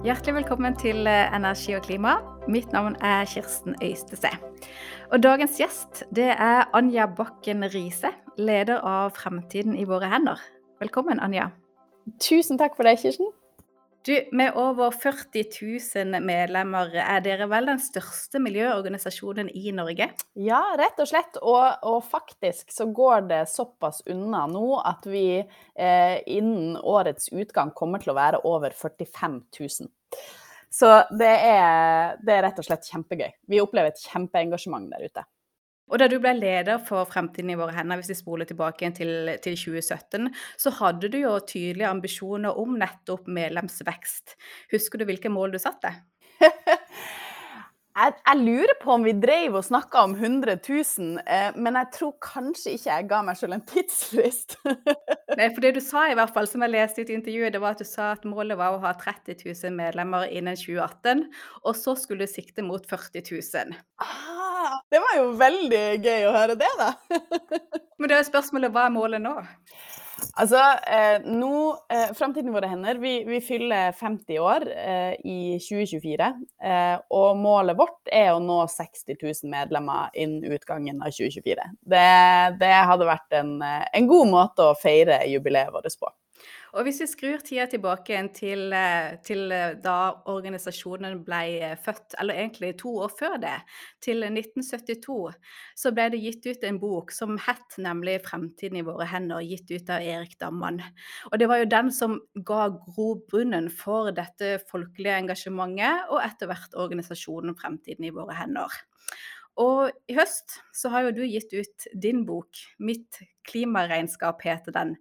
Hjertelig velkommen til eh, Energi og klima. Mitt navn er Kirsten Øystese. Og dagens gjest det er Anja Bakken Riise, leder av Fremtiden i våre hender. Velkommen, Anja. Tusen takk for det, Kirsten. Du, Med over 40 000 medlemmer, er dere vel den største miljøorganisasjonen i Norge? Ja, rett og slett. Og, og faktisk så går det såpass unna nå at vi eh, innen årets utgang kommer til å være over 45 000. Så det er, det er rett og slett kjempegøy. Vi opplever et kjempeengasjement der ute. Og da du ble leder for Fremtiden i våre hender, hvis vi spoler tilbake til, til 2017, så hadde du jo tydelige ambisjoner om nettopp medlemsvekst. Husker du hvilke mål du satte? Jeg, jeg, lurer på om vi drev og snakka om 100 000, eh, men jeg tror kanskje ikke jeg ga meg selv en tidsfrist. Nei, for det du sa i hvert fall, som jeg leste i intervjuet, det var at du sa at målet var å ha 30 000 medlemmer innen 2018, og så skulle du sikte mot 40 000. Ah, det var jo veldig gøy å høre det, da. men det er spørsmålet hva er målet nå? Altså, eh, nå eh, Framtiden våre hender. Vi, vi fyller 50 år eh, i 2024. Eh, og målet vårt er å nå 60 000 medlemmer innen utgangen av 2024. Det, det hadde vært en, eh, en god måte å feire jubileet vårt på. Og hvis vi skrur tida tilbake til, eh, til, eh, da organisasjonen ble eh, født, eller egentlig to år før det, til 1972, så ble det gitt ut en bok som het nemlig 'Fremtiden i våre hender', gitt ut av Erik Damman. Og det var jo den som ga grobunnen for dette folkelige engasjementet, og etter hvert organisasjonen 'Fremtiden i våre hender'. Og i høst så har jo du gitt ut din bok, 'Mitt klimaregnskap' heter den.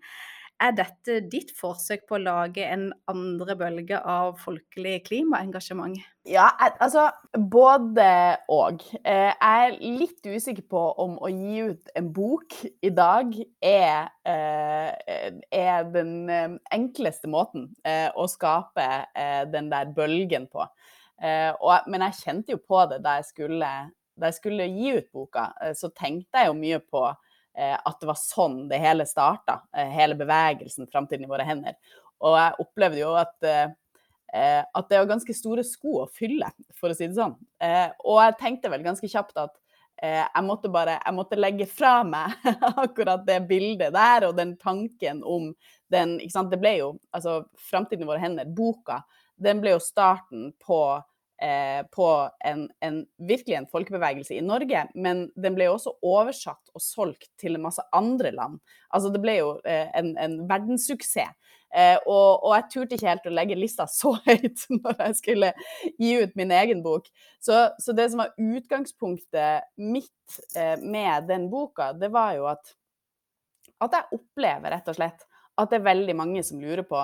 Er dette ditt forsøk på å lage en andre bølge av folkelig klimaengasjement? Ja, altså både og. Eh, jeg er litt usikker på om å gi ut en bok i dag er, eh, er den eh, enkleste måten å skape den der bølgen på. Men jeg kjente jo på det da jeg skulle, da jeg skulle gi ut boka. Så tenkte jeg jo mye på at det var sånn det hele starta, eh, hele bevegelsen Framtiden i våre hender. Og jeg opplevde jo at, eh, at det var ganske store sko å fylle, for å si det sånn. Og jeg tenkte vel ganske kjapt at jeg måtte bare jeg måtte legge fra meg akkurat det bildet der og den tanken om den ikke sant, Det ble jo altså Framtiden i våre hender, boka, den ble jo starten på eh, på en, en, virkelig en folkebevegelse i Norge, men den ble jo også oversatt og solgt til en masse andre land. Altså det ble jo eh, en, en, verdenssuksess. Eh, og, og, jeg turte ikke helt å legge lista så høyt når jeg skulle gi ut min egen bok. Så, så det som var utgangspunktet mitt eh, med den boka, det var jo at, at jeg opplever rett og slett at det er veldig mange som lurer på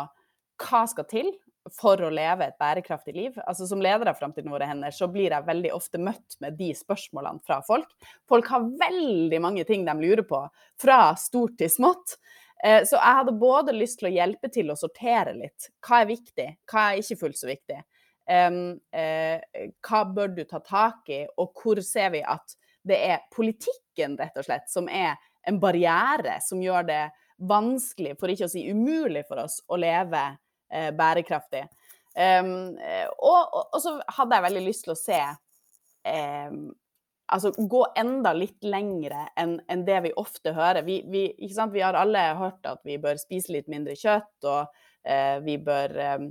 hva skal til for å leve et bærekraftig liv. Altså Som leder av Framtiden våre hender, så blir jeg veldig ofte møtt med de spørsmålene fra folk. Folk har veldig mange ting de lurer på, fra stort til smått. Eh, så jeg hadde både lyst til å hjelpe til å sortere litt. Hva er viktig, hva er ikke fullt så viktig? hva bør du ta tak i, og hvor ser vi at det er politikken, rett og slett, som er en barriere som gjør det vanskelig, for ikke å si umulig, for oss å leve eh, bærekraftig. Um, og, og, så hadde jeg veldig lyst til å se um, Altså gå enda litt lengre enn en det vi ofte hører. Vi, vi, vi, har alle hørt at vi bør spise litt mindre kjøtt, og uh, vi bør um,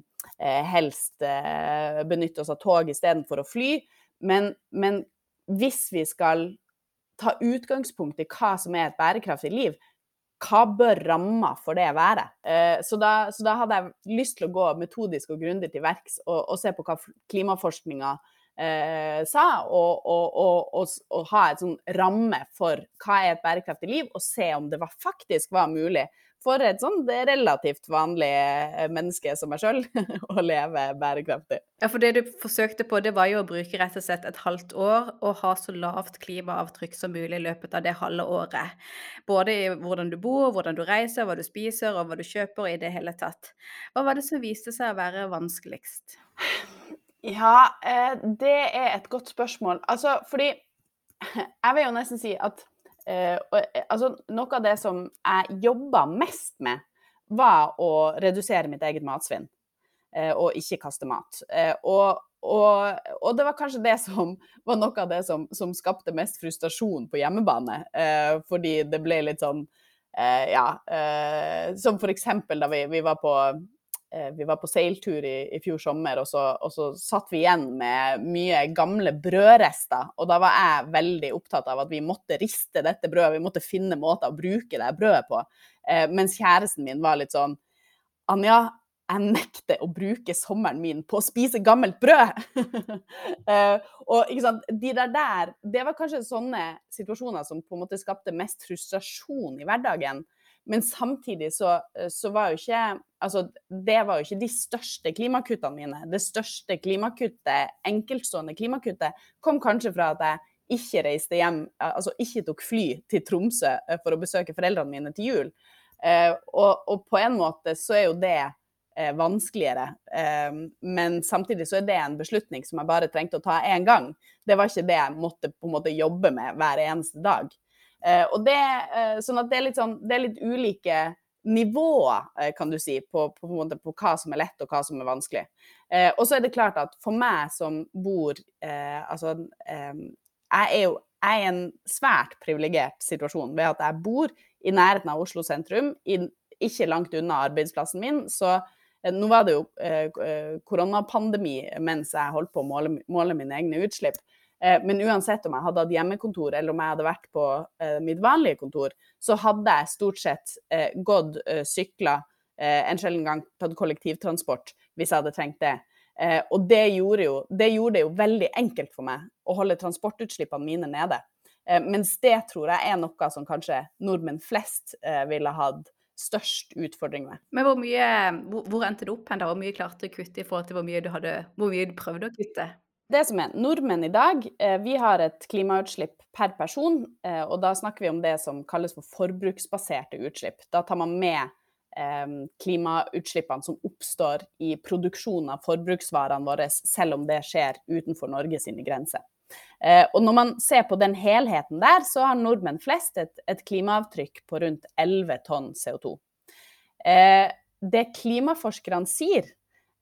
helst uh, benytte oss av tog istedenfor å fly. Men, men hvis vi skal ta utgangspunkt i hva som er et bærekraftig liv, hva bør ramma for det være? Eh, så, da, så, da, hadde jeg lyst til å gå metodisk og grundig til verks og, og, se på hva klimaforskninga eh, sa, og, og, og, ha et sånn ramme for hva er et bærekraftig liv, og se om det var, faktisk var mulig for et sånn relativt vanlig eh, menneske som meg sjøl å leve bærekraftig. Ja, for det du forsøkte på, det var jo å bruke rett og slett et halvt år og ha så lavt klimaavtrykk som mulig i løpet av det halve året. Både i hvordan du bor, hvordan du reiser, hva du spiser og hva du kjøper i det hele tatt. Hva var det som viste seg å være vanskeligst? Ja, eh, det er et godt spørsmål. Altså, fordi jeg vil jo nesten si at Eh, og, altså, noe av det som jeg jobba mest med, var å redusere mitt eget matsvinn. og ikke kaste mat. Og, og, og, det var kanskje det som var noe av det som, som skapte mest frustrasjon på hjemmebane. fordi det ble litt sånn Ja, som for eksempel da vi, vi var på Eh, vi var på seiltur i, i fjor sommer, og så, og så, satt vi igjen med mye gamle brødrester. Og da var jeg veldig opptatt av at vi måtte riste dette brødet, vi måtte finne måter å bruke det brødet på. Eh, mens kjæresten min var litt sånn Anja, jeg nekter å bruke sommeren min på å spise gammelt brød! eh, og ikke sant, de der der, Det var kanskje sånne situasjoner som på en måte skapte mest frustrasjon i hverdagen. Men samtidig så, eh, så, var jo ikke Altså, det var jo ikke de største klimakuttene mine. Det største klimakuttet, enkeltstående klimakuttet, kom kanskje fra at jeg ikke reiste hjem, altså ikke tok fly til Tromsø eh, for å besøke foreldrene mine til jul. Eh, og, og, på en måte så er jo det eh, vanskeligere. Eh, men samtidig så er det en beslutning som jeg bare trengte å ta én gang. Det var ikke det jeg måtte på en måte jobbe med hver eneste dag. Eh, og det, eh, sånn at det er litt, sånn, det er litt ulike nivåer, eh, kan du si, på, på, på, på, hva som er lett og hva som er vanskelig. Og så er det klart at for meg som bor Altså, jeg er jo jeg er i en svært privilegert situasjon ved at jeg bor i nærheten av Oslo sentrum, ikke langt unna arbeidsplassen min. Så nå var det jo koronapandemi mens jeg holdt på å måle, måle mine egne utslipp. Eh, men uansett om jeg hadde hatt hjemmekontor eller om jeg hadde vært på eh, mitt vanlige kontor, så hadde jeg stort sett eh, gått, sykla, en sjelden gang tatt kollektivtransport hvis jeg hadde trengt det. Og det gjorde, jo, det gjorde det jo veldig enkelt for meg å holde transportutslippene mine nede. Mens det tror jeg er noe som kanskje nordmenn flest ville hatt størst utfordring med. Men hvor mye, hvor, endte det opp hen da? Hvor mye klarte du å kutte i forhold til hvor mye du, hadde, hvor mye du prøvde å kutte? Det som er, Nordmenn i dag eh, vi har et klimautslipp per person, eh, og da snakker vi om det som kalles for forbruksbaserte utslipp. Da tar man med eh, klimautslippene som oppstår i produksjonen av forbruksvarene våre, selv om det skjer utenfor Norge sine grenser. Og når man ser på den helheten der, så har nordmenn flest et, et klimaavtrykk på rundt 11 tonn CO2. Det klimaforskerne sier,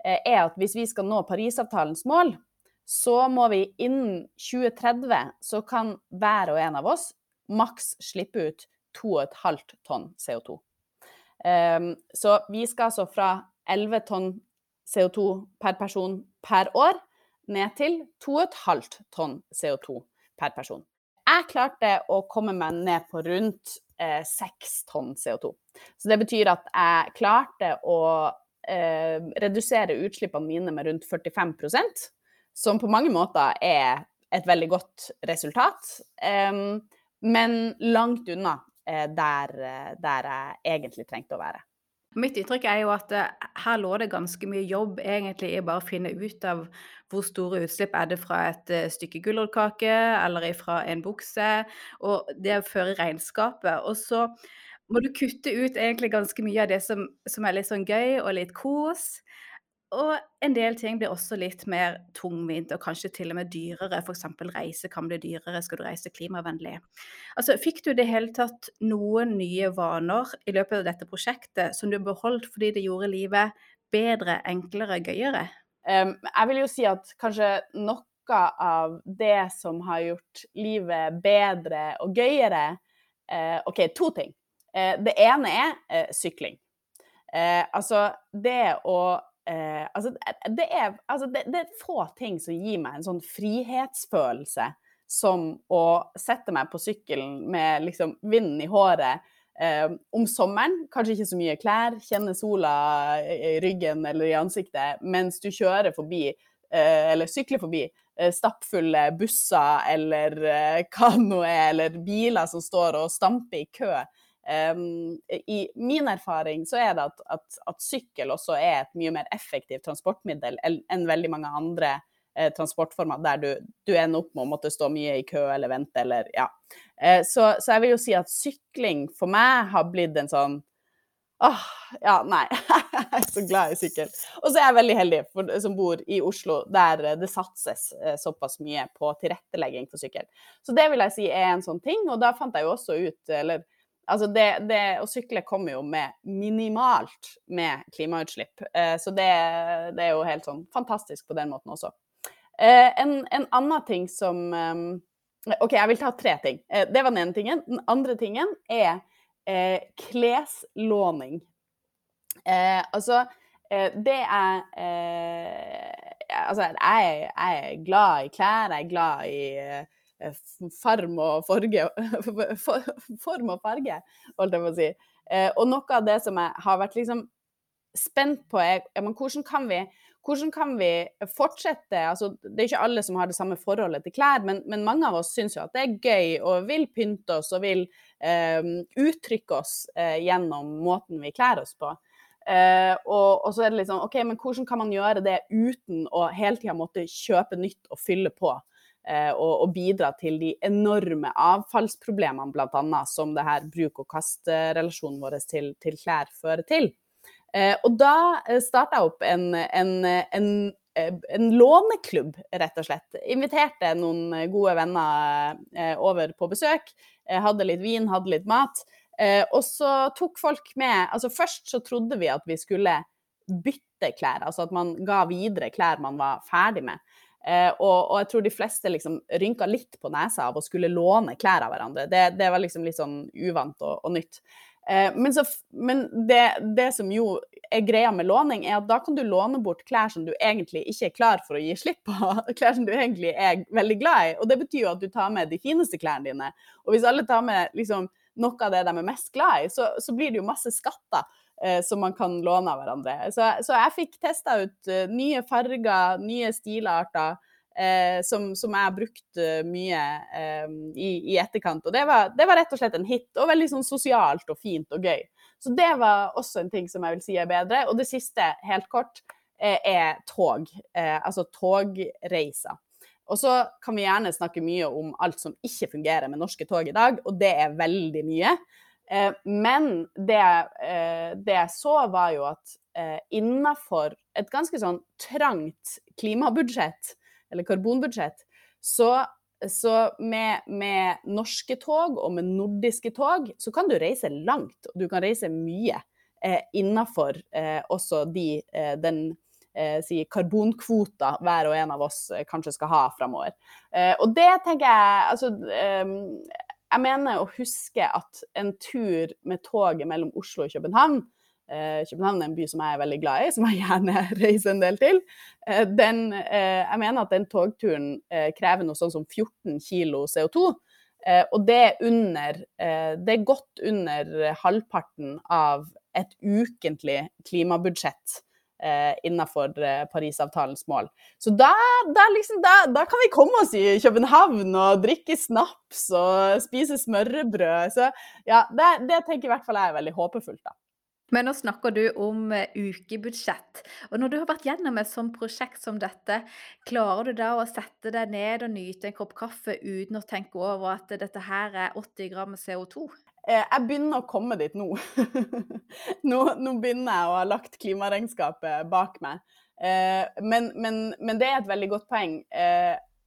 er at hvis vi skal nå Parisavtalens mål, så må vi innen 2030 så kan hver og en av oss maks slippe ut 2,5 tonn CO2. Um, ehm, så vi skal altså fra 11 tonn CO2 per person per år ned til 2,5 tonn CO2 per person. Jeg klarte å komme meg ned på rundt eh, 6 tonn CO2. Så det betyr at jeg klarte å eh, redusere utslippene mine med rundt 45 som på mange måter er et veldig godt resultat. Men langt unna uh, der, der, jeg egentlig trengte å være. Mitt inntrykk er jo at uh, her lå det ganske mye jobb egentlig i bare å finne ut av hvor store utslipp er det fra et stykke gulrotkake eller fra en bukse, og det å føre regnskapet. Og så må du kutte ut egentlig ganske mye av det som, som er litt sånn gøy og litt kos. Og en del ting blir også litt mer tungvint og kanskje til og med dyrere. F.eks. reise kan bli dyrere, skal du reise klimavennlig. Altså, Fikk du i det hele tatt noen nye vaner i løpet av dette prosjektet som du beholdt fordi det gjorde livet bedre, enklere, gøyere? Um, jeg vil jo si at kanskje noe av det som har gjort livet bedre og gøyere uh, OK, to ting. Uh, det ene er uh, sykling. altså det å eh, altså, det, er, altså det, det, er, få ting som gir meg en sånn frihetsfølelse som å sette meg på sykkelen med liksom vinden i håret. Eh, om sommeren, kanskje ikke så mye klær, kjenne sola i ryggen eller i ansiktet mens du kjører forbi, eh, eller sykler forbi, eh, stappfulle busser eller eh, hva det nå er, eller biler som står og stamper i kø. Um, I min erfaring så er det at, at, at, sykkel også er et mye mer effektivt transportmiddel enn veldig mange andre eh, transportformer der du, du, ender opp med å måtte stå mye i kø eller vente eller ja. Eh, så, så, jeg vil jo si at sykling for meg har blitt en sånn Åh, ja, nei. jeg er så glad i sykkel. Og så er jeg veldig heldig for, som bor i Oslo, der det satses eh, såpass mye på tilrettelegging for sykkel. Så det vil jeg si er en sånn ting. Og da fant jeg jo også ut, eller Altså det, det, å sykle kommer jo med minimalt med klimautslipp. Eh, så det, det, er jo helt sånn fantastisk på den måten også. Eh, en, en annen ting som eh, OK, jeg vil ta tre ting. Eh, det var den ene tingen. Den andre tingen er eh, kleslåning. Eh, altså, det er Altså, jeg, jeg, er glad i klær, jeg er glad i og farge Form og farge, holdt jeg på å si. Og noe av det som jeg har vært liksom spent på, er men hvordan kan vi hvordan kan vi fortsette altså, Det er ikke alle som har det samme forholdet til klær, men, men mange av oss syns jo at det er gøy og vil pynte oss og vil eh, uttrykke oss eh, gjennom måten vi kler oss på. Eh, og, og, så er det litt sånn OK, men hvordan kan man gjøre det uten å hele tida måtte kjøpe nytt og fylle på? Eh, og, og, bidra til de enorme avfallsproblemene, bl.a. som det her bruk-og-kast-relasjonen vår til, til klær fører til. Eh, og da eh, starta jeg opp en, en, en, en, låneklubb, rett og slett. Inviterte noen gode venner over på besøk. Hadde litt vin, hadde litt mat. og så tok folk med Altså først så trodde vi at vi skulle bytte klær, altså at man ga videre klær man var ferdig med. Og, og, jeg tror de fleste liksom rynka litt på nesa av å skulle låne klær av hverandre. Det, det var liksom litt sånn uvant og, og nytt. Eh, men, så, men det, det, som jo er greia med låning, er at da kan du låne bort klær som du egentlig ikke er klar for å gi slipp på. Klær som du egentlig er veldig glad i. Og det betyr jo at du tar med de fineste klærne dine. Og hvis alle tar med liksom, noe av det de er mest glad i, så, så blir det jo masse skatter eh, som man kan låne av hverandre. Så, så jeg fikk testa ut uh, nye farger, nye stilarter eh, som, som, jeg har brukt mye eh, i, i, etterkant. Og det var, det var, rett og slett en hit, og veldig sånn sosialt og fint og gøy. Så det var også en ting som jeg vil si er bedre. Og det siste, helt kort, eh, er tog. Eh, altså togreiser. Og så kan vi gjerne snakke mye om alt som ikke fungerer med norske tog i dag, og det er veldig mye. Eh, men det, det jeg så, var jo at innafor et ganske sånn trangt klimabudsjett, eller karbonbudsjett, så, så med, med, norske tog og med nordiske tog, så kan du reise langt. Og du kan reise mye eh, innafor eh, også de, eh, den eh, si karbonkvota hver og en av oss eh, kanskje skal ha framover. Eh, og det tenker jeg Altså jeg mener å huske at en tur med toget mellom Oslo og København Eh, København er en by som jeg er veldig glad i, som jeg gjerne reiser en del til. Eh, den, eh, jeg mener at den togturen krever noe sånn som 14 kilo CO2. Og det er, under, det er godt under halvparten av et ukentlig klimabudsjett innenfor Parisavtalens mål. Så da, da, liksom, da, da, kan vi komme oss i København og drikke snaps og spise smørrebrød. Så ja, det, det tenker i hvert fall jeg er veldig håpefullt, da. Men nå snakker du om eh, ukebudsjett. Og når du har vært gjennom et sånt prosjekt som dette, klarer du da å sette deg ned og nyte en kopp kaffe uten å tenke over at dette her er 80 gram CO2? Eh, jeg begynner å komme dit nå. nå. nå. begynner jeg å ha lagt klimaregnskapet bak meg. Eh, men, men, men, det er et veldig godt poeng.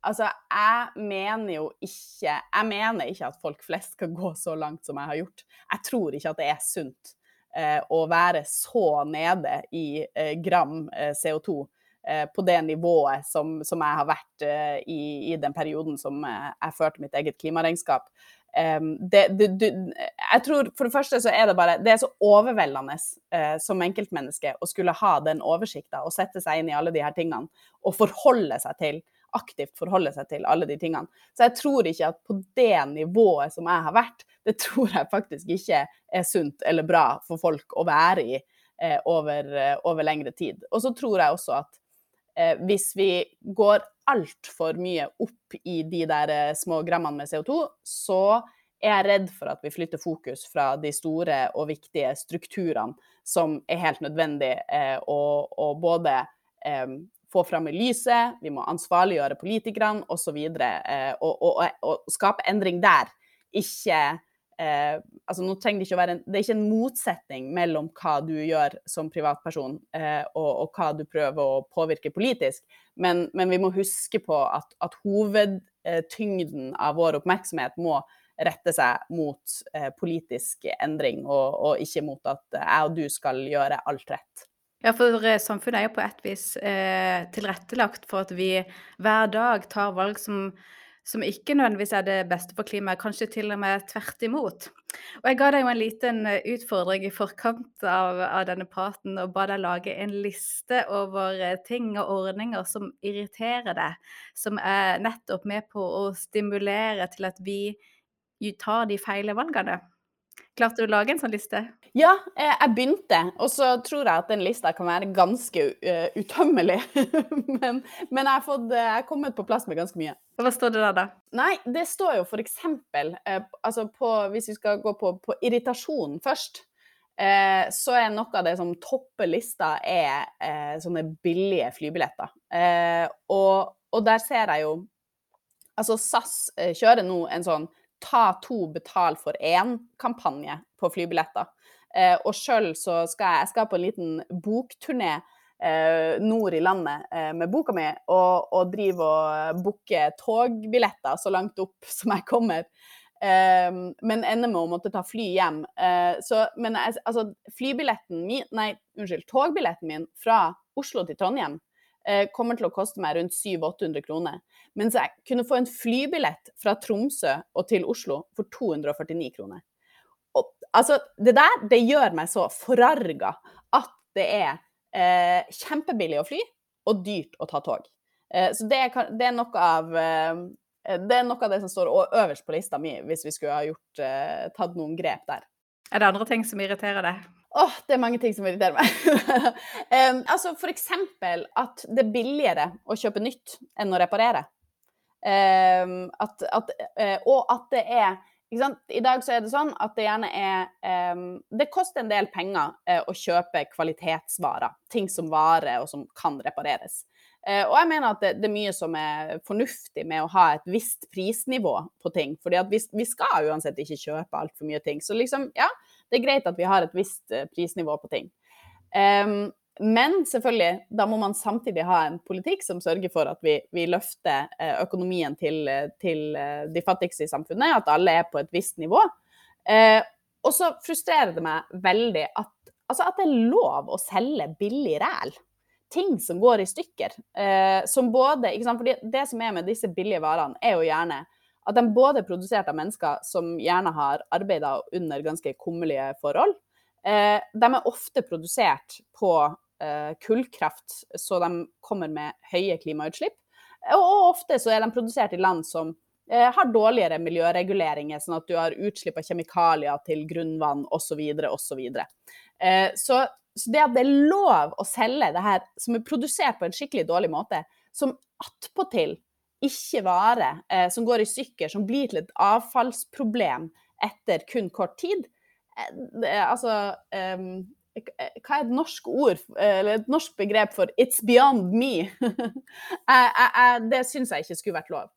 Altså, jeg mener jo ikke Jeg mener ikke at folk flest skal gå så langt som jeg har gjort. Jeg tror ikke at det er sunt Eh, å være så nede i eh, gram eh, CO2 på det nivået som, som jeg har vært i, i, den perioden som jeg førte mitt eget klimaregnskap. Det, du, du, jeg tror For det første så er det bare Det er så overveldende uh, som enkeltmenneske å skulle ha den oversikta og sette seg inn i alle de her tingene og forholde seg til aktivt forholde seg til alle de tingene. Så jeg tror ikke at på det nivået som jeg har vært, det tror jeg faktisk ikke er sunt eller bra for folk å være i eh, over, eh, over, lengre tid. Og så tror jeg også at hvis vi går altfor mye opp i de der eh, små grammene med CO2, så er jeg redd for at vi flytter fokus fra de store og viktige strukturene som er helt nødvendig eh, å, å både eh, få fram i lyset, vi må ansvarliggjøre politikerne osv. Eh, og, og, og, og skape endring der. Ikke eh, altså nå trenger Det ikke å være en, det er ikke en motsetning mellom hva du gjør som privatperson eh, og, og, hva du prøver å påvirke politisk, men, men vi må huske på at, at hovedtyngden av vår oppmerksomhet må rette seg mot eh, politisk endring, og, og, ikke mot at jeg og du skal gjøre alt rett. Ja, for eh, samfunnet er jo på et vis eh, tilrettelagt for at vi hver dag tar valg som som ikke nødvendigvis er det beste for klimaet, kanskje til og med tvert imot. Og jeg ga deg jo en liten eh, utfordring i forkant av, av denne praten og ba deg lage en liste over eh, ting og ordninger som irriterer deg, som er nettopp med på å stimulere til at vi tar de feile valgene. Klarte du å lage en sånn liste? Ja, eh, jeg begynte, og så tror jeg at den lista kan være ganske utømmelig. men, men, jeg har kommet på plass med ganske mye. Hva står det der, da? Nei, det står jo for eksempel, eh, altså på, hvis vi skal gå på, på irritasjon først, eh, så er noe av det som topper lista, er sånne billige flybilletter. Og, og, der ser jeg jo Altså, SAS kjører nå en sånn ta to, betal for én-kampanje på flybilletter. Eh, og sjøl så skal jeg, jeg skal på en liten bokturné eh, nord i landet eh, med boka mi, og, og drive og booker togbilletter så langt opp som jeg kommer. Eh, men ender med å måtte ta fly hjem. Eh, så, men altså, flybilletten min Nei, unnskyld. Togbilletten min fra Oslo til Trondheim Eh, kommer til å koste meg rundt 700-800 kroner. Mens jeg kunne få en flybillett fra Tromsø og til Oslo for 249 kroner. Og, altså, det der det gjør meg så forarga at det er eh, kjempebillig å fly og dyrt å ta tog. Eh, så det er, det, er noe av, eh, det er noe av det som står øverst på lista mi, hvis vi skulle ha gjort, eh, tatt noen grep der. Er det andre ting som irriterer deg? Åh, oh, det er mange ting som irriterer meg. um, altså for eksempel at det er billigere å kjøpe nytt enn å reparere. Um, at, at, uh, og at det er I dag så er det sånn at det gjerne er um, Det koster en del penger uh, å kjøpe kvalitetsvarer. Ting som varer og som kan repareres. Uh, og jeg mener at det, det, er mye som er fornuftig med å ha et visst prisnivå på ting. fordi vi, vi skal uansett ikke kjøpe altfor mye ting. Så liksom, ja det er greit at vi har et visst uh, prisnivå på ting. Um, men selvfølgelig, da må man samtidig ha en politikk som sørger for at vi, vi løfter eh, økonomien til, til, de fattigste i samfunnet, at alle er på et visst nivå. Eh, og så frustrerer det meg veldig at, altså at det er lov å selge billig ræl. Ting som går i stykker. Eh, som både? Fordi det som er med disse billige varene, er jo gjerne at de både er produsert av mennesker som gjerne har arbeida under ganske kummerlige forhold. Eh, de er ofte produsert på eh, kullkraft, så de kommer med høye klimautslipp. Og ofte så er de produsert i land som eh, har dårligere miljøreguleringer, sånn at du har utslipp av kjemikalier til grunnvann osv. osv. Eh, så, så det at det er lov å selge det her som er produsert på en skikkelig dårlig måte, som attpåtil ikke varer, eh, som går i stykker, som blir til et avfallsproblem etter kun kort tid. Eh, altså eh, hva er et norsk ord, eller et norsk begrep for 'it's beyond me'? det syns jeg ikke skulle vært lov.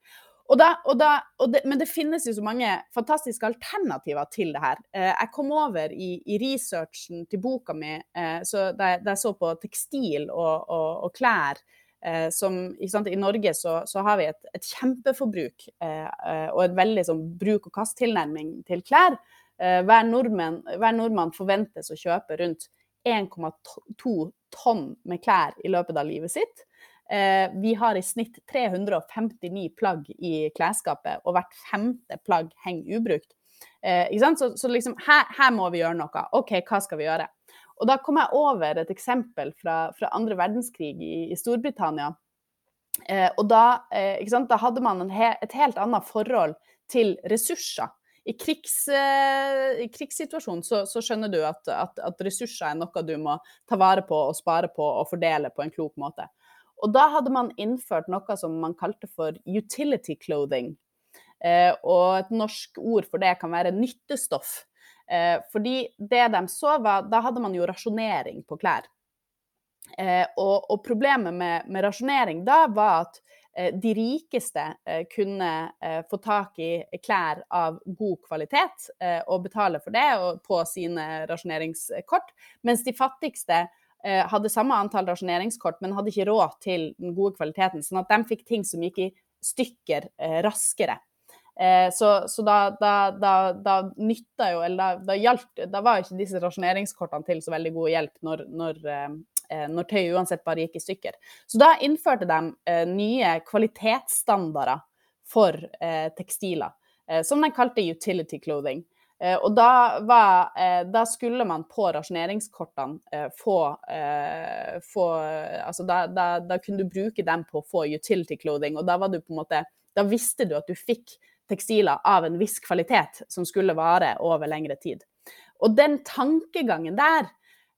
Og da, og da, og det, men det finnes jo så mange fantastiske alternativer til det her. Eh, jeg kom over i, i researchen til boka mi, eh, så da, jeg, så på tekstil og, og, klær Eh, sant, I Norge så, så, har vi et, et kjempeforbruk eh, eh, og en veldig sånn, bruk og kast-tilnærming til klær. Eh, hver, nordmann, hver, nordmann, forventes å kjøpe rundt 1,2 tonn med klær i løpet av livet sitt. Eh, vi har i snitt 359 plagg i klesskapet, og hvert femte plagg henger ubrukt. Eh, så, så liksom, her, her, må vi gjøre noe. OK, hva skal vi gjøre? Og da kom jeg over et eksempel fra, fra andre verdenskrig i, i Storbritannia. Eh, og da, eh, da, hadde man he, et helt annet forhold til ressurser. I, krigs, eh, i krigssituasjonen så, så, skjønner du at, at, at, ressurser er noe du må ta vare på og spare på og fordele på en klok måte. Og da hadde man innført noe som man kalte for utility clothing. Eh, og et norsk ord for det kan være nyttestoff. Eh, fordi det de så, var Da hadde man jo rasjonering på klær. Eh, og, og, problemet med, med, rasjonering da var at de rikeste eh, kunne eh, få tak i klær av god kvalitet eh, og betale for det på sine rasjoneringskort, mens de fattigste hadde samme antall rasjoneringskort, men hadde ikke råd til den gode kvaliteten. Sånn at de fikk ting som gikk i stykker raskere. Eh, så, så da, da, da, da nytta jo, eller da, gjaldt Da var ikke disse rasjoneringskortene til så veldig god hjelp når, når, eh, når tøy uansett bare gikk i stykker. Så da innførte de eh, nye kvalitetsstandarder for eh, tekstiler, eh, som de kalte utility clothing. Eh, og da, var, eh, da, skulle man på rasjoneringskortene eh, få, få Altså da, da, da, kunne du bruke dem på å få utility clothing, og da var du på en måte Da visste du at du fikk tekstiler av en viss kvalitet som skulle vare over lengre tid. Og den tankegangen der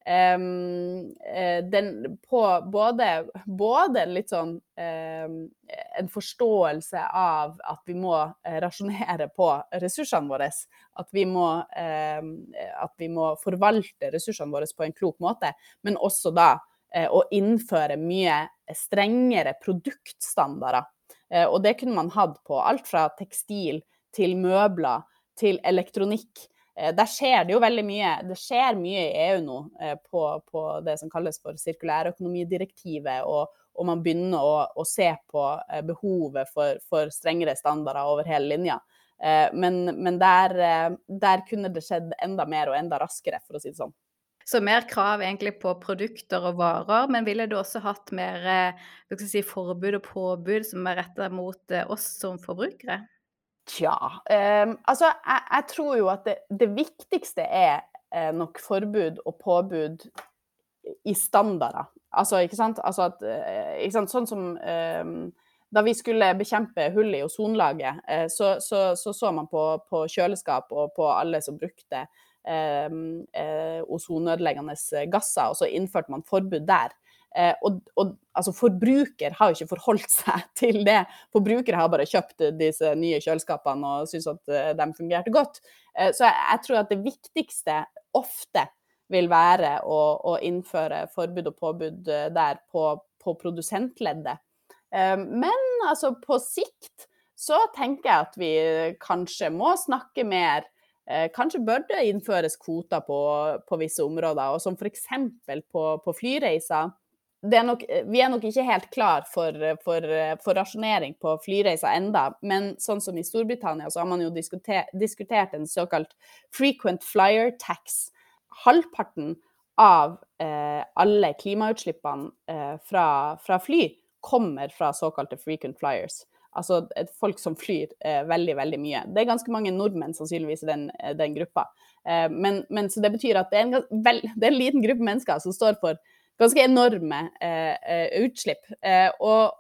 Um, den på både, både litt sånn um, en forståelse av at vi må eh, rasjonere på ressursene våre. At vi, må, um, at vi må forvalte ressursene våre på en klok måte. Men også da uh, å innføre mye strengere produktstandarder. Uh, og det kunne man hatt på alt fra tekstil til møbler til elektronikk. Eh, der skjer det jo veldig mye. Det skjer mye i EU nå eh, på, på det som kalles for sirkulærøkonomidirektivet, og, og man begynner å, å, se på eh, behovet for, for, strengere standarder over hele linja. Men, men der, der, kunne det skjedd enda mer og enda raskere, for å si det sånn. Så mer krav egentlig på produkter og varer, men ville du også hatt mer si, forbud og påbud som er retta mot oss som forbrukere? Tja. Um, altså, jeg, jeg, tror jo at det, det viktigste er eh, nok forbud og påbud i standarder. Altså, ikke sant? Altså at, eh, ikke sant? Sånn som um, da vi skulle bekjempe hull i ozonlaget, eh, så, så, så, så man på, på, kjøleskap og på alle som brukte eh, eh, ozonødeleggende gasser, og så innførte man forbud der. Eh, og, og altså, forbruker har jo ikke forholdt seg til det. Forbrukere har bare kjøpt disse nye kjøleskapene og syns at uh, de fungerte godt. Eh, så jeg, jeg, tror at det viktigste ofte vil være å, å innføre forbud og påbud eh, der på, på produsentleddet. Eh, men altså, på sikt så tenker jeg at vi kanskje må snakke mer eh, Kanskje bør det innføres kvoter på, på visse områder, og som f.eks. På, på flyreiser er nok, vi er nok ikke helt klar for, for, for, rasjonering på flyreiser enda, men sånn som i Storbritannia så har man jo diskutert, diskutert en såkalt frequent flyer tax. Halvparten av eh, alle klimautslippene eh, fra, fra, fly kommer fra såkalte frequent flyers. Altså folk som flyr eh, veldig, veldig mye. Det er ganske mange nordmenn sannsynligvis i den, den gruppa. Eh, men, men, så det betyr at det er, en, vel, det er en liten gruppe mennesker som står for ganske enorme eh, eh, utslipp. Eh, og,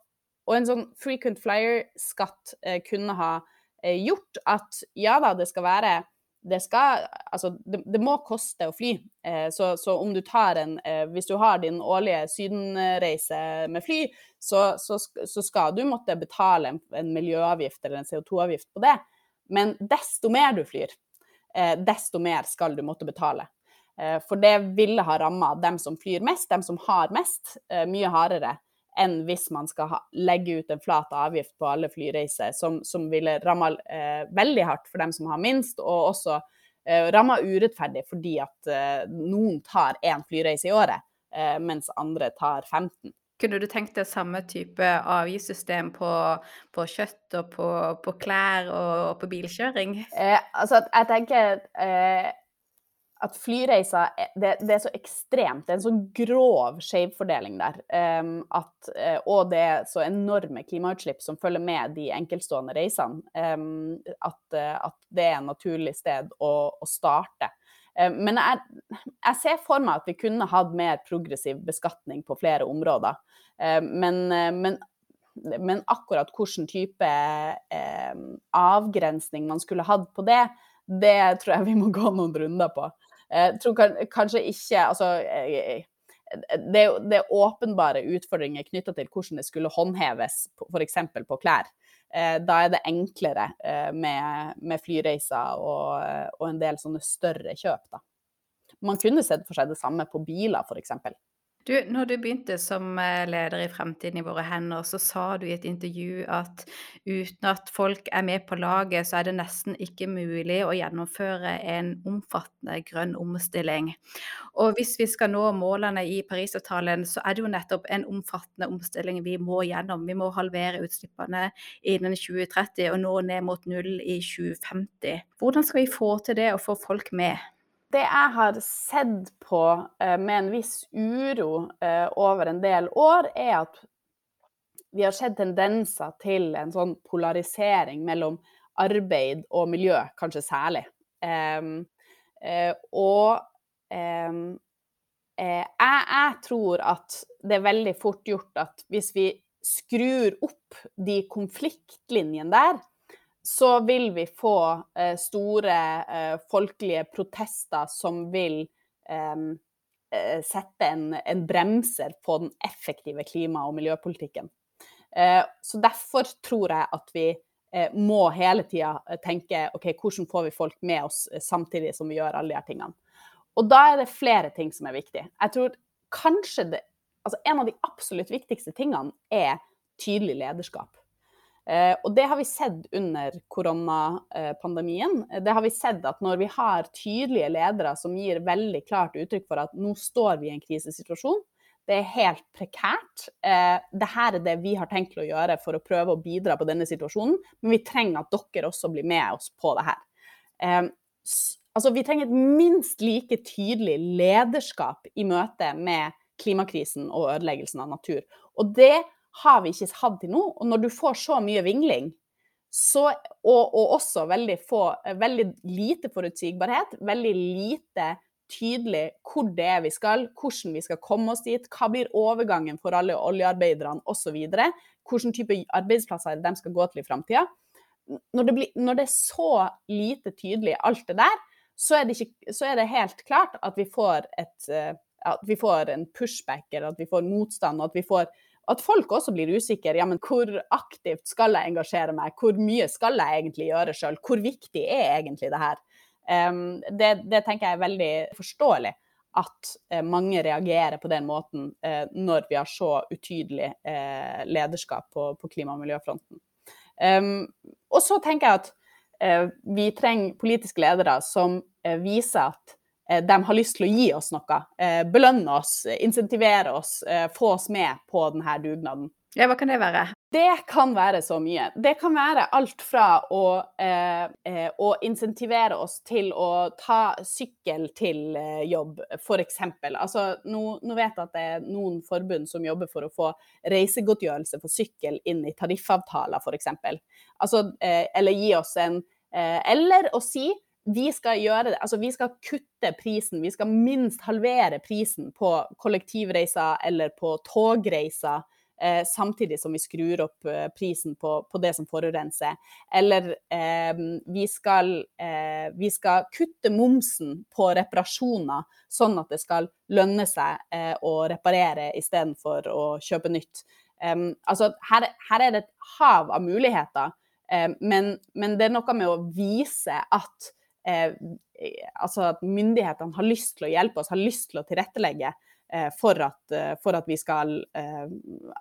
og, en sånn frequent flyer-skatt eh, kunne ha eh, gjort at ja da, det skal være det skal Altså, det, det må koste å fly. Eh, så, så, om du tar en Hvis du har din årlige sydenreise med fly, så, så, så skal du måtte betale en, en miljøavgift eller en CO2-avgift på det. Men desto mer du flyr, desto mer skal du måtte betale. Eh, for det ville ha ramma dem som flyr mest, dem som har mest, eh, mye hardere enn hvis man skal legge ut en flat avgift på alle flyreiser, som, som ville ramma eh, veldig hardt for dem som har minst, og også ramma urettferdig fordi at noen tar én flyreise i året, mens andre tar 15. Kunne du tenkt deg samme type avgiftssystem på, på kjøtt og på, på, klær og på bilkjøring? Eh, altså, jeg tenker eh, at flyreiser det, det, er så ekstremt. Det er en sånn grov skjevfordeling der. Um, at, uh, og det er så enorme klimautslipp som følger med de enkeltstående reisene. Um, at, uh, at, det er en naturlig sted å, å starte. Um, men jeg, jeg, ser for meg at vi kunne hatt mer progressiv beskatning på flere områder. Men, uh, men, men, akkurat hvilken type avgrensning man skulle hatt på det, det tror jeg vi må gå noen runder på. Jeg tror kanskje ikke Altså eh, det, det er åpenbare utfordringer knytta til hvordan det skulle håndheves, f.eks. på klær. Eh, da er det enklere eh, med, med flyreiser og, og, en del sånne større kjøp. Da. Man kunne sett for seg det samme på biler, f.eks. Du, når du begynte som eh, leder i Fremtiden i våre hender, så sa du i et intervju at uten at folk er med på laget, så er det nesten ikke mulig å gjennomføre en omfattende grønn omstilling. Og hvis vi skal nå målene i Parisavtalen, så er det jo nettopp en omfattende omstilling vi må gjennom. Vi må halvere utslippene innen 2030 og nå ned mot null i 2050. Hvordan skal vi få til det og få folk med? Det jeg har sett på eh, med en viss uro eh, over en del år, er at vi har sett tendenser til en sånn polarisering mellom arbeid og miljø, kanskje særlig. Uh, og jeg, tror at det er veldig fort gjort at hvis vi skrur opp de konfliktlinjene der, så vil vi få eh, store eh, folkelige protester som vil ehm, eh, sette en, en, bremser på den effektive klima- og miljøpolitikken. Eh, så derfor tror jeg at vi eh, må hele tida tenke OK, hvordan får vi folk med oss samtidig som vi gjør alle de her tingene. Og da er det flere ting som er viktig. Jeg tror kanskje det, altså En av de absolutt viktigste tingene er tydelig lederskap. Eh, og det har vi sett under koronapandemien. Det har vi sett at når vi har tydelige ledere som gir veldig klart uttrykk for at nå står vi i en krisesituasjon, det er helt prekært. Eh, Dette er det vi har tenkt å gjøre for å prøve å bidra på denne situasjonen, men vi trenger at dere også blir med oss på det her. Eh, altså, vi trenger et minst like tydelig lederskap i møte med klimakrisen og ødeleggelsen av natur. Og det har vi ikke hatt til nå. Og når du får så mye vingling, så, og, og, også veldig, få, veldig lite forutsigbarhet, veldig lite tydelig hvor det er vi skal, hvordan vi skal komme oss dit, hva blir overgangen for alle oljearbeiderne osv., hvilken type arbeidsplasser de skal gå til i framtida. Når, når, det er så lite tydelig alt det der, så er det, ikke, så er det helt klart at vi et eh, at vi får en pushback, eller at vi får motstand, og at vi får at folk også blir usikre. Ja, men hvor aktivt skal jeg engasjere meg? Hvor mye skal jeg egentlig gjøre sjøl? Hvor viktig er egentlig det her? Det, det, tenker jeg er veldig forståelig. At uh, mange reagerer på den måten uh, når vi har så utydelig uh, lederskap på, på, klima- og miljøfronten. Og så tenker jeg at vi trenger politiske ledere som viser at Eh, de har lyst til å gi oss noe. Eh, belønne oss, insentivere oss, eh, få oss med på denne dugnaden. Ja, Hva kan det være? Det kan være så mye. Det kan være alt fra å, eh, å insentivere oss til å ta sykkel til jobb, f.eks. Altså, nå, nå, vet jeg at det er noen forbund som jobber for å få reisegodtgjørelse for sykkel inn i tariffavtaler, f.eks. Altså, eh, eller gi oss en eh, Eller å si vi skal gjøre det, altså vi skal kutte prisen, vi skal minst halvere prisen på kollektivreiser eller på togreiser. Eh, samtidig som vi skrur opp eh, prisen på, på, det som forurenser. Eller eh, vi, skal, eh, vi, skal, kutte momsen på reparasjoner, sånn at det skal lønne seg eh, å reparere istedenfor å kjøpe nytt. altså, her, her, er det et hav av muligheter, men, men det er noe med å vise at eh, altså at myndighetene har lyst til å hjelpe oss, har lyst til å tilrettelegge eh, for, at, eh, for, at, vi skal eh,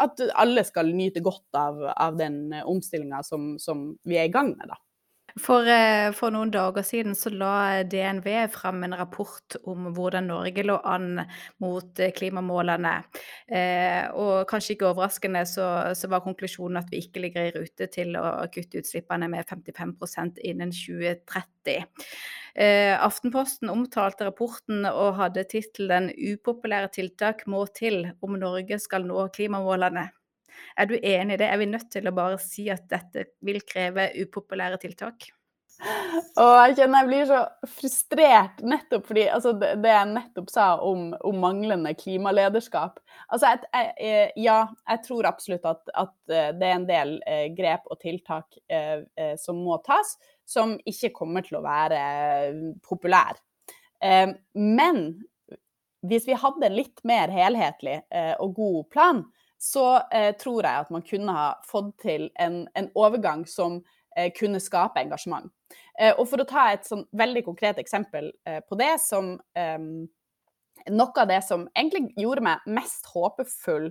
At alle skal nyte godt av, av den omstillinga som, som, vi er i gang med, da. For, eh, for, noen dager siden så la DNV fram en rapport om hvordan Norge lå an mot eh, klimamålene. Eh, og kanskje ikke overraskende så, så, var konklusjonen at vi ikke ligger i rute til å kutte utslippene med 55% innen 2030. Eh, Aftenposten omtalte rapporten og hadde tittelen 'Upopulære tiltak må til om Norge skal nå klimamålene'. Er du enig i det? Er vi nødt til å bare si at dette vil kreve upopulære tiltak? Og jeg kjenner jeg blir så frustrert nettopp fordi altså, det, jeg nettopp sa om, om manglende klimalederskap. Altså, jeg, jeg, eh, ja, jeg tror absolutt at, at, eh, det er en del eh, grep og tiltak eh, eh, som må tas, som ikke kommer til å være populære. Eh, men hvis vi hadde en litt mer helhetlig og god plan, så eh, tror jeg at man kunne ha fått til en, en overgang som eh, kunne skape engasjement. Eh, og for å ta et sånn veldig konkret eksempel eh, på det, som, noe av det som egentlig gjorde meg mest håpefull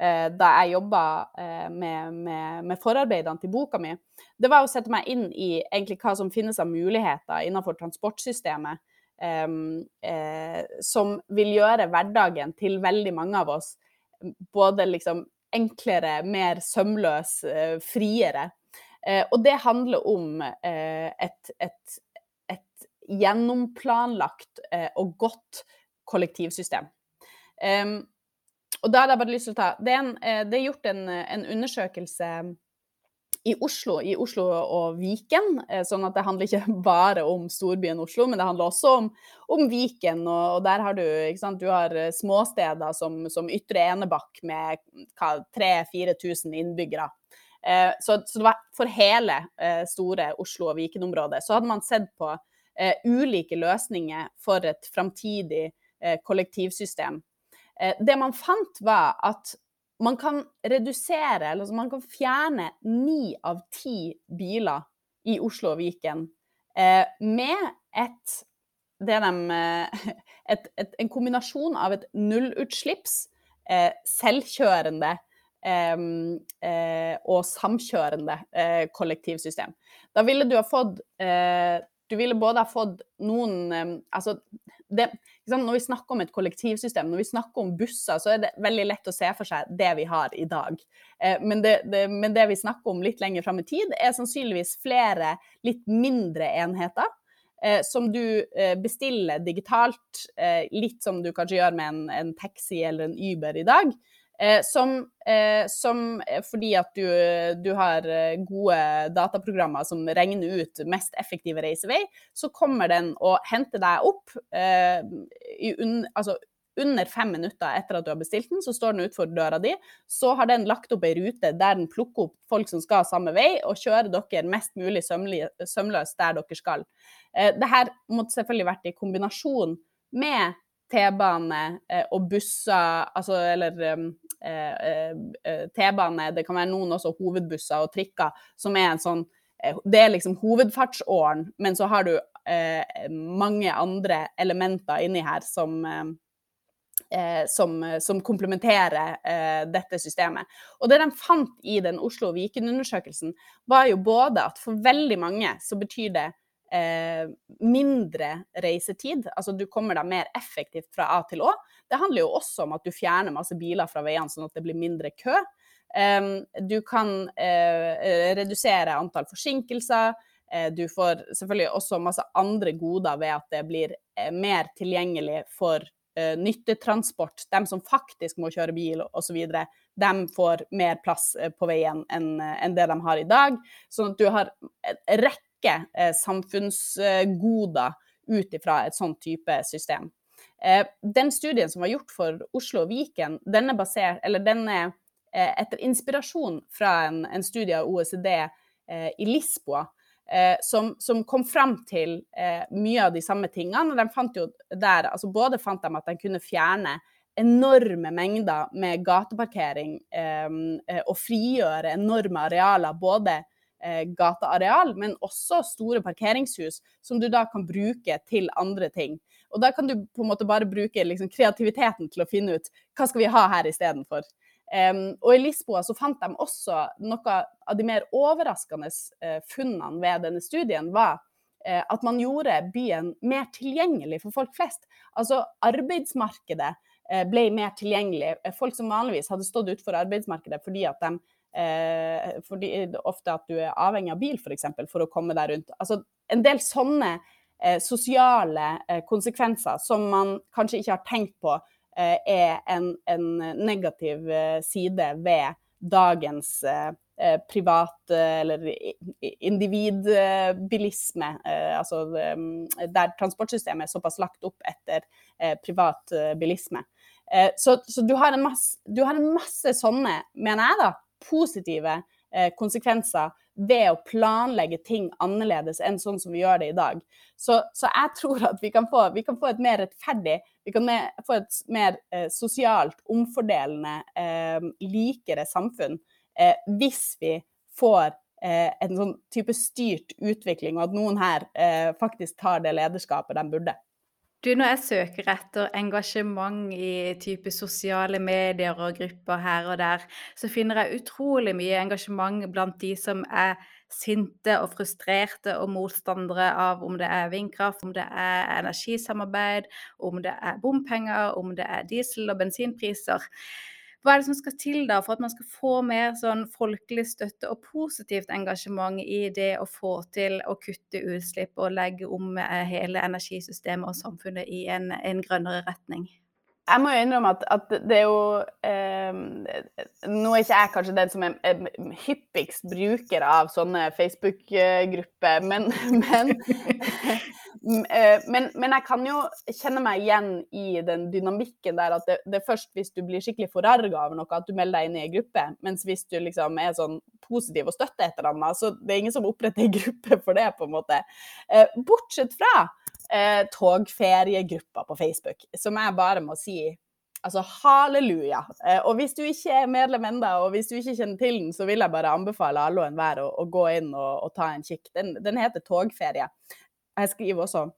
eh, da jeg jobba eh, med, med, med, forarbeidene til boka mi, det var å sette meg inn i egentlig hva som finnes av muligheter innenfor transportsystemet. Ehm, eh, som vil gjøre hverdagen til veldig mange av oss både liksom enklere, mer sømløs, eh, friere. Eh, og det handler om et, et, et gjennomplanlagt og godt kollektivsystem. Og da hadde jeg bare lyst til å ta Det er, en, eh, det er gjort en, en, undersøkelse i Oslo, i Oslo og Viken. Eh, sånn at det handler ikke bare om storbyen Oslo, men det handler også om, om Viken. Og, og, der har du du har eh, småsteder som, som Ytre Enebakk med 3000-4000 innbyggere. Eh, så, så, det var for hele eh, store Oslo og Viken-området. Så hadde man sett på eh, ulike løsninger for et framtidig Eh, kollektivsystem. Det man fant, var at man kan redusere, eller altså man kan fjerne ni av ti biler i Oslo og Viken eh, med et, de, et, et, en kombinasjon av et nullutslipps, selvkjørende og samkjørende kollektivsystem. Da ville du ha fått Du ville både ha fått noen Altså, det, når vi snakker om et kollektivsystem, når vi snakker om busser, så er det veldig lett å se for seg det vi har i dag. Eh, men det, det, men det vi snakker om litt lenger fram i tid, er sannsynligvis flere litt mindre enheter. Eh, som du eh, bestiller digitalt, litt som du kanskje gjør med en, en taxi eller en Uber i dag. Eh, som, eh, som, eh, fordi at du, du, har gode dataprogrammer som regner ut mest effektive reisevei, så kommer den og henter deg opp i un, altså under fem minutter etter at du har bestilt den, så står den utenfor døra di. Så har den lagt opp ei rute der den plukker opp folk som skal samme vei, og kjører dere mest mulig sømløst der dere skal. Dette måtte selvfølgelig vært i kombinasjon med T-bane eh, og busser, altså eller eh, T-bane, det kan være noen også hovedbusser og trikker, som er en sånn Det er liksom hovedfartsåren, men så har du mange andre elementer inni her som som, som komplementerer eh, dette systemet. Og det de fant i den Oslo Viken-undersøkelsen, var jo både at for veldig mange så betyr det eh, mindre reisetid. Altså du kommer deg mer effektivt fra A til Å. Det handler jo også om at du fjerner masse biler fra veiene, sånn at det blir mindre kø. Eh, du kan eh, redusere antall forsinkelser. Eh, du får selvfølgelig også masse andre goder ved at det blir eh, mer tilgjengelig for uh, nyttetransport, dem som faktisk må kjøre bil osv., de får mer plass på veien enn en det de har i dag. Sånn at du har en rekke rekke eh, samfunnsgoder ut ifra et sånn type system. Eh, den studien som var gjort for Oslo og Viken, den er, basert, den er eh, etter inspirasjon fra en, en studie av OECD i Lisboa. Som, som, kom fram til mye av de samme tingene. de fant jo der, altså Både fant de at de kunne fjerne enorme mengder med gateparkering og frigjøre enorme arealer både gateareal, men også store parkeringshus som du da kan bruke til andre ting. Og da kan du på en måte bare bruke liksom, kreativiteten til å finne ut hva skal vi ha her istedenfor. Um, og i Lisboa så fant de også noe av de mer overraskende uh, funnene ved denne studien, var uh, at man gjorde byen mer tilgjengelig for folk flest. Altså arbeidsmarkedet uh, ble mer tilgjengelig. Folk som vanligvis hadde stått utenfor arbeidsmarkedet fordi at de Eh, fordi ofte at du er avhengig av bil, for, eksempel, for å komme deg rundt. Altså, en del sånne eh, sosiale eh, konsekvenser som man kanskje ikke har tenkt på, eh, er en, en negativ eh, side ved dagens eh, privat- eller individbilisme, altså der transportsystemet er såpass lagt opp etter privat bilisme. Så, så du, har masse, du, har en masse, sånne, mener jeg, da, positive eh, konsekvenser ved å planlegge ting annerledes enn sånn som vi gjør det i dag. Så, så jeg tror at vi kan, få, vi kan, få, et mer rettferdig, vi kan mer, få et mer eh, sosialt omfordelende, eh, likere samfunn eh, hvis vi får eh, en sånn type styrt utvikling, og at noen her eh, faktisk tar det lederskapet de burde. Du, når jeg søker etter engasjement i type sosiale medier og grupper her og der, så finner jeg utrolig mye engasjement blant de som er sinte og frustrerte og motstandere av om det er vindkraft, om det er energisamarbeid, om det er bompenger, om det er diesel- og bensinpriser. Hva er det som skal til da for at man skal få mer sånn folkelig støtte og positivt engasjement i det å få til å kutte utslipp og legge om eh, hele energisystemet og samfunnet i en, en grønnere retning? Jeg må jo innrømme at, at det er jo eh, Nå er ikke jeg kanskje den som er, er hyppigst bruker av sånne Facebook-grupper, men, men Eh, men, men, jeg kan jo kjenne meg igjen i den dynamikken der at det, det er først hvis du blir skikkelig forarga over noe, at du melder deg inn i ei gruppe. Mens hvis du liksom er sånn positiv og støtter et eller annet, så det er ingen som oppretter ei gruppe for det, på en måte. Eh, bortsett fra eh, togferiegruppa på Facebook, som jeg bare må si Altså halleluja. Eh, og hvis du ikke er medlem enda, og hvis du ikke kjenner til den, så vil jeg bare anbefale alle og enhver å, å gå inn og, og, ta en kikk. Den, den heter Togferie. Jeg skriver også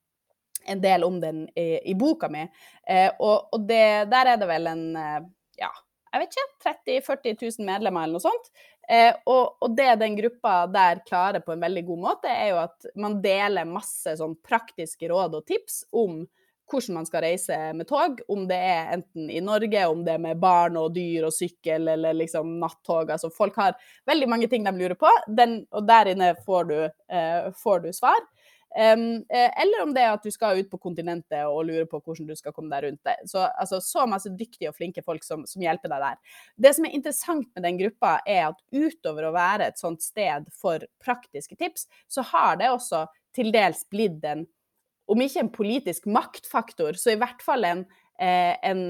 en del om den i, i boka mi. Eh, og, og det, der er det vel en eh, ja, jeg vet ikke, 30 000-40 000 medlemmer eller noe sånt. Eh, og, og, det den gruppa der klarer på en veldig god måte, er jo at man deler masse sånn praktiske råd og tips om hvordan man skal reise med tog, om det er enten i Norge, om det er med barn og dyr og sykkel eller liksom nattog. Altså folk har veldig mange ting de lurer på, den, og der inne får du, eh, får du svar. Um, eller om det er at du skal ut på kontinentet og lurer på hvordan du skal komme deg rundt det. Så, altså, så masse dyktige og flinke folk som, som, hjelper deg der. Det som er interessant med den gruppa, er at utover å være et sånt sted for praktiske tips, så har det også til dels blitt en, om ikke en politisk maktfaktor, så i hvert fall en eh, en,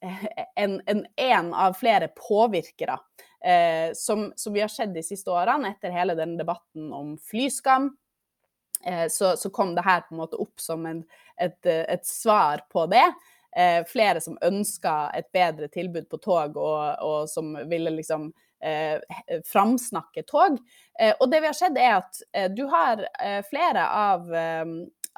en, en, en, av flere påvirkere eh, som, som, vi har sett de siste årene etter hele den debatten om flyskam Eh, så, så, kom det her på en måte opp som en, et, eh, et, svar på det. Eh, flere som ønska et bedre tilbud på tog, og, og som ville liksom eh, framsnakke tog. Eh, og det vi har sett, er at eh, du har flere av,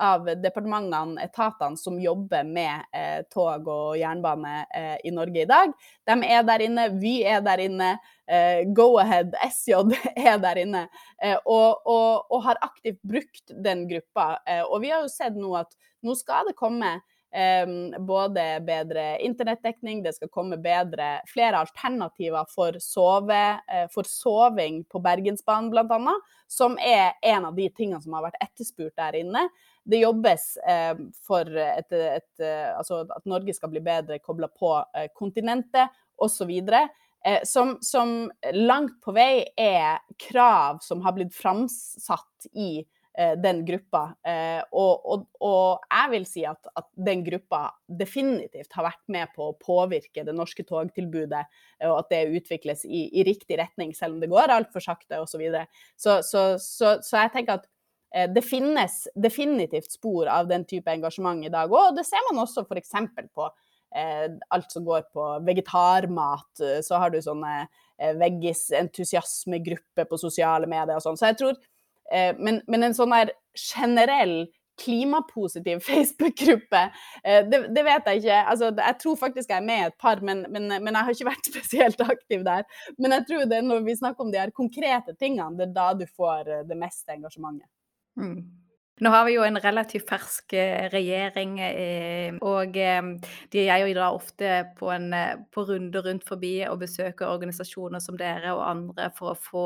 av departementene, etatene, som jobber med tog og jernbane i Norge i dag. De er der inne, Vy er der inne eh, Go-Ahead, SJ, er der inne eh, og, og, og, har aktivt brukt den gruppa. Eh, og vi har jo sett nå at nå skal det komme eh, både bedre internettdekning, det skal komme bedre, flere alternativer for, sove, eh, for soving på Bergensbanen bl.a., som er en av de tingene som har vært etterspurt der inne. Det jobbes eh, for et, et, et, altså at Norge skal bli bedre kobla på eh, kontinentet osv. Eh, som, som, langt på vei er krav som har blitt framsatt i eh, den gruppa. Eh, og, og, og, jeg vil si at, at, den gruppa definitivt har vært med på å påvirke det norske togtilbudet, og at det utvikles i, i riktig retning, selv om det går altfor sakte osv. Så, så, så, så, så jeg tenker at eh, det finnes definitivt spor av den type engasjement i dag òg. Det ser man også f.eks. på Eh, alt som går på vegetarmat. Eh, så har du sånne eh, veggis-entusiasmegrupper på sosiale medier og sånn. Så jeg tror men, men, en sånn der generell klimapositiv Facebook-gruppe, det, det, vet jeg ikke. Altså, jeg tror faktisk jeg er med i et par, men, men, men, jeg har ikke vært spesielt aktiv der. Men jeg tror det er når vi snakker om de her konkrete tingene, det er da du får det meste engasjementet. Mm. Nå har vi jo en relativt fersk eh, regjering, eh, og eh, de er jo da ofte på, en, på runde rundt forbi og besøker organisasjoner som dere og andre for å få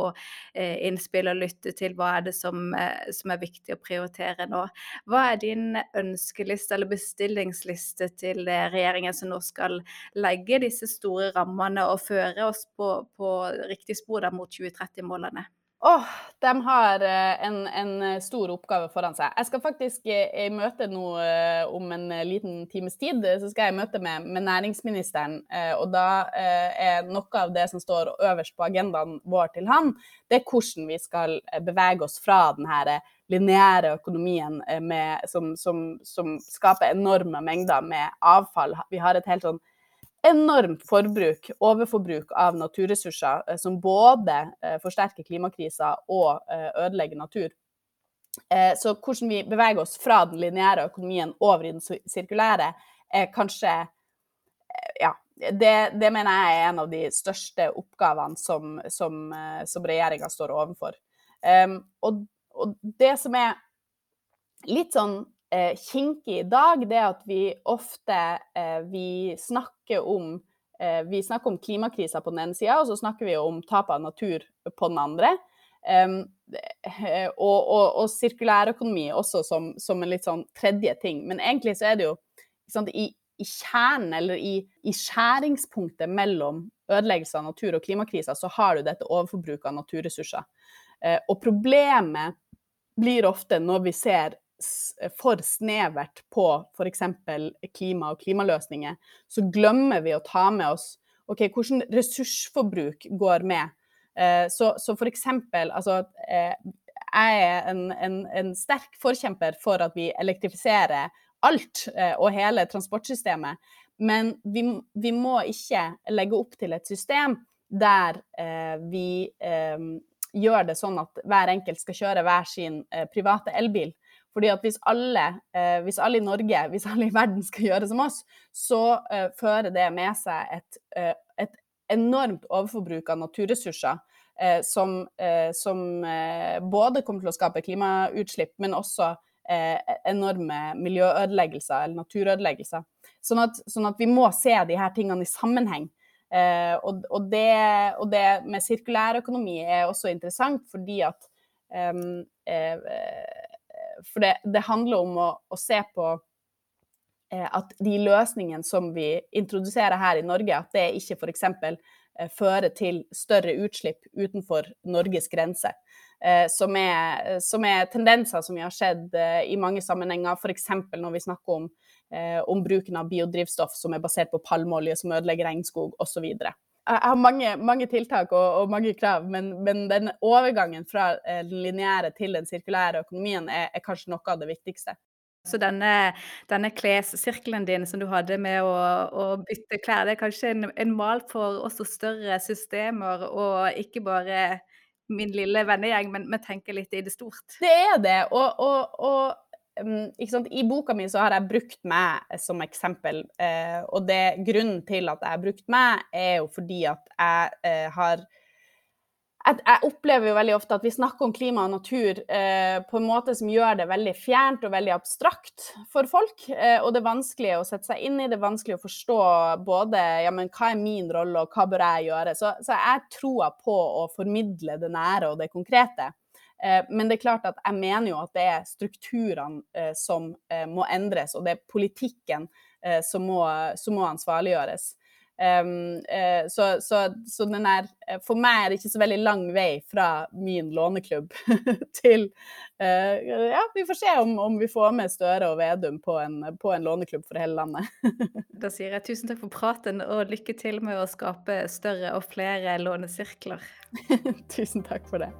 innspill og lytte til hva er det som, som er viktig å prioritere nå. Hva er din ønskeliste eller bestillingsliste til regjeringen som nå skal legge disse store rammene og føre oss på, på riktig spor mot 2030-målene? Åh, de har eh, en, en, eh, stor oppgave foran seg. Jeg skal faktisk eh, i møte nå om en liten times tid, så skal jeg møte med, med næringsministeren. Og da er noe av det som står øverst på agendaen vår til han, det er hvordan vi skal bevege oss fra den her lineære økonomien med, som, som, som skaper enorme mengder med avfall. Vi har et helt sånn enormt forbruk, overforbruk av naturressurser, eh, som både eh, forsterker klimakrisa og eh, ødelegger natur. Så hvordan vi beveger oss fra den lineære økonomien over i den sirkulære, er kanskje Ja, det, det, mener jeg er en av de største oppgavene som, som, som regjeringa står overfor. Um, og, og, det som er litt sånn eh, kinkig i dag, det at vi ofte eh, vi snakker om eh, vi snakker om klimakrisa på den ene sida, og så snakker vi om tap av natur på den andre. Um, og, og, og sirkulærøkonomi også som, som, en litt sånn tredje ting. Men egentlig så er det jo sant, i, i, kjernen, eller i, i, skjæringspunktet mellom ødeleggelse av natur og klimakrisa, så har du dette overforbruket av naturressurser. Uh, og problemet blir ofte når vi ser for snevert på f.eks. klima og klimaløsninger, så glemmer vi å ta med oss OK, hvordan ressursforbruk går med Eh, så, så eksempel, altså eh, jeg er en, en, en, sterk forkjemper for at vi elektrifiserer alt eh, og hele transportsystemet. Men vi, vi, må ikke legge opp til et system der eh, vi eh, gjør det sånn at hver enkelt skal kjøre hver sin eh, private elbil. Fordi at hvis alle, hvis alle, i Norge, hvis alle i verden skal gjøre som oss, så fører det med seg et, et enormt overforbruk av naturressurser eh, som, eh, som eh, både kommer til å skape klimautslipp, men også eh, enorme miljøødeleggelser eller naturødeleggelser. Sånn at, sånn at, vi må se de her tingene i sammenheng. Eh, og, og, det, og, det, med sirkulærøkonomi er også interessant fordi at For det, det, handler om å, å se på at de løsningene som vi introduserer her i Norge, at det ikke f.eks. Eh, fører til større utslipp utenfor Norges grenser. Eh, som er, som er, tendenser som vi har sett eh, i mange sammenhenger, f.eks. når vi snakker om, om, bruken av biodrivstoff som er basert på palmeolje, som ødelegger regnskog osv. Jeg har mange, mange tiltak og, og, mange krav, men, men, den overgangen fra den lineære til den sirkulære økonomien er, er kanskje noe av det viktigste. Så denne, denne klessirkelen din som du hadde med å, å bytte klær, det er kanskje en, en, mal for også større systemer, og ikke bare min lille vennegjeng, men, vi tenker litt i det stort? Det er det. Og, og, og um, I boka mi så har jeg brukt meg som eksempel. Eh, og det, grunnen til at jeg har brukt meg, er jo fordi at jeg eh, har jeg, jeg, opplever jo veldig ofte at vi snakker om klima og natur eh, på en måte som gjør det veldig fjernt og veldig abstrakt for folk. Eh, og det er vanskelig å sette seg inn i, det er vanskelig å forstå både ja, men hva er min rolle og hva bør jeg gjøre. Så, så jeg tror på å formidle det nære og det konkrete. Eh, men det er klart at jeg mener jo at det er strukturene eh, som eh, må endres, og det er politikken som må, som må ansvarliggjøres. Uh, så, så, så den er For meg er det ikke så veldig lang vei fra min låneklubb til Ja, vi får se om, om, vi får med Støre og Vedum på en, på en låneklubb for hele landet. da sier jeg tusen takk for praten, og lykke til med å skape større og flere lånesirkler. tusen takk for det.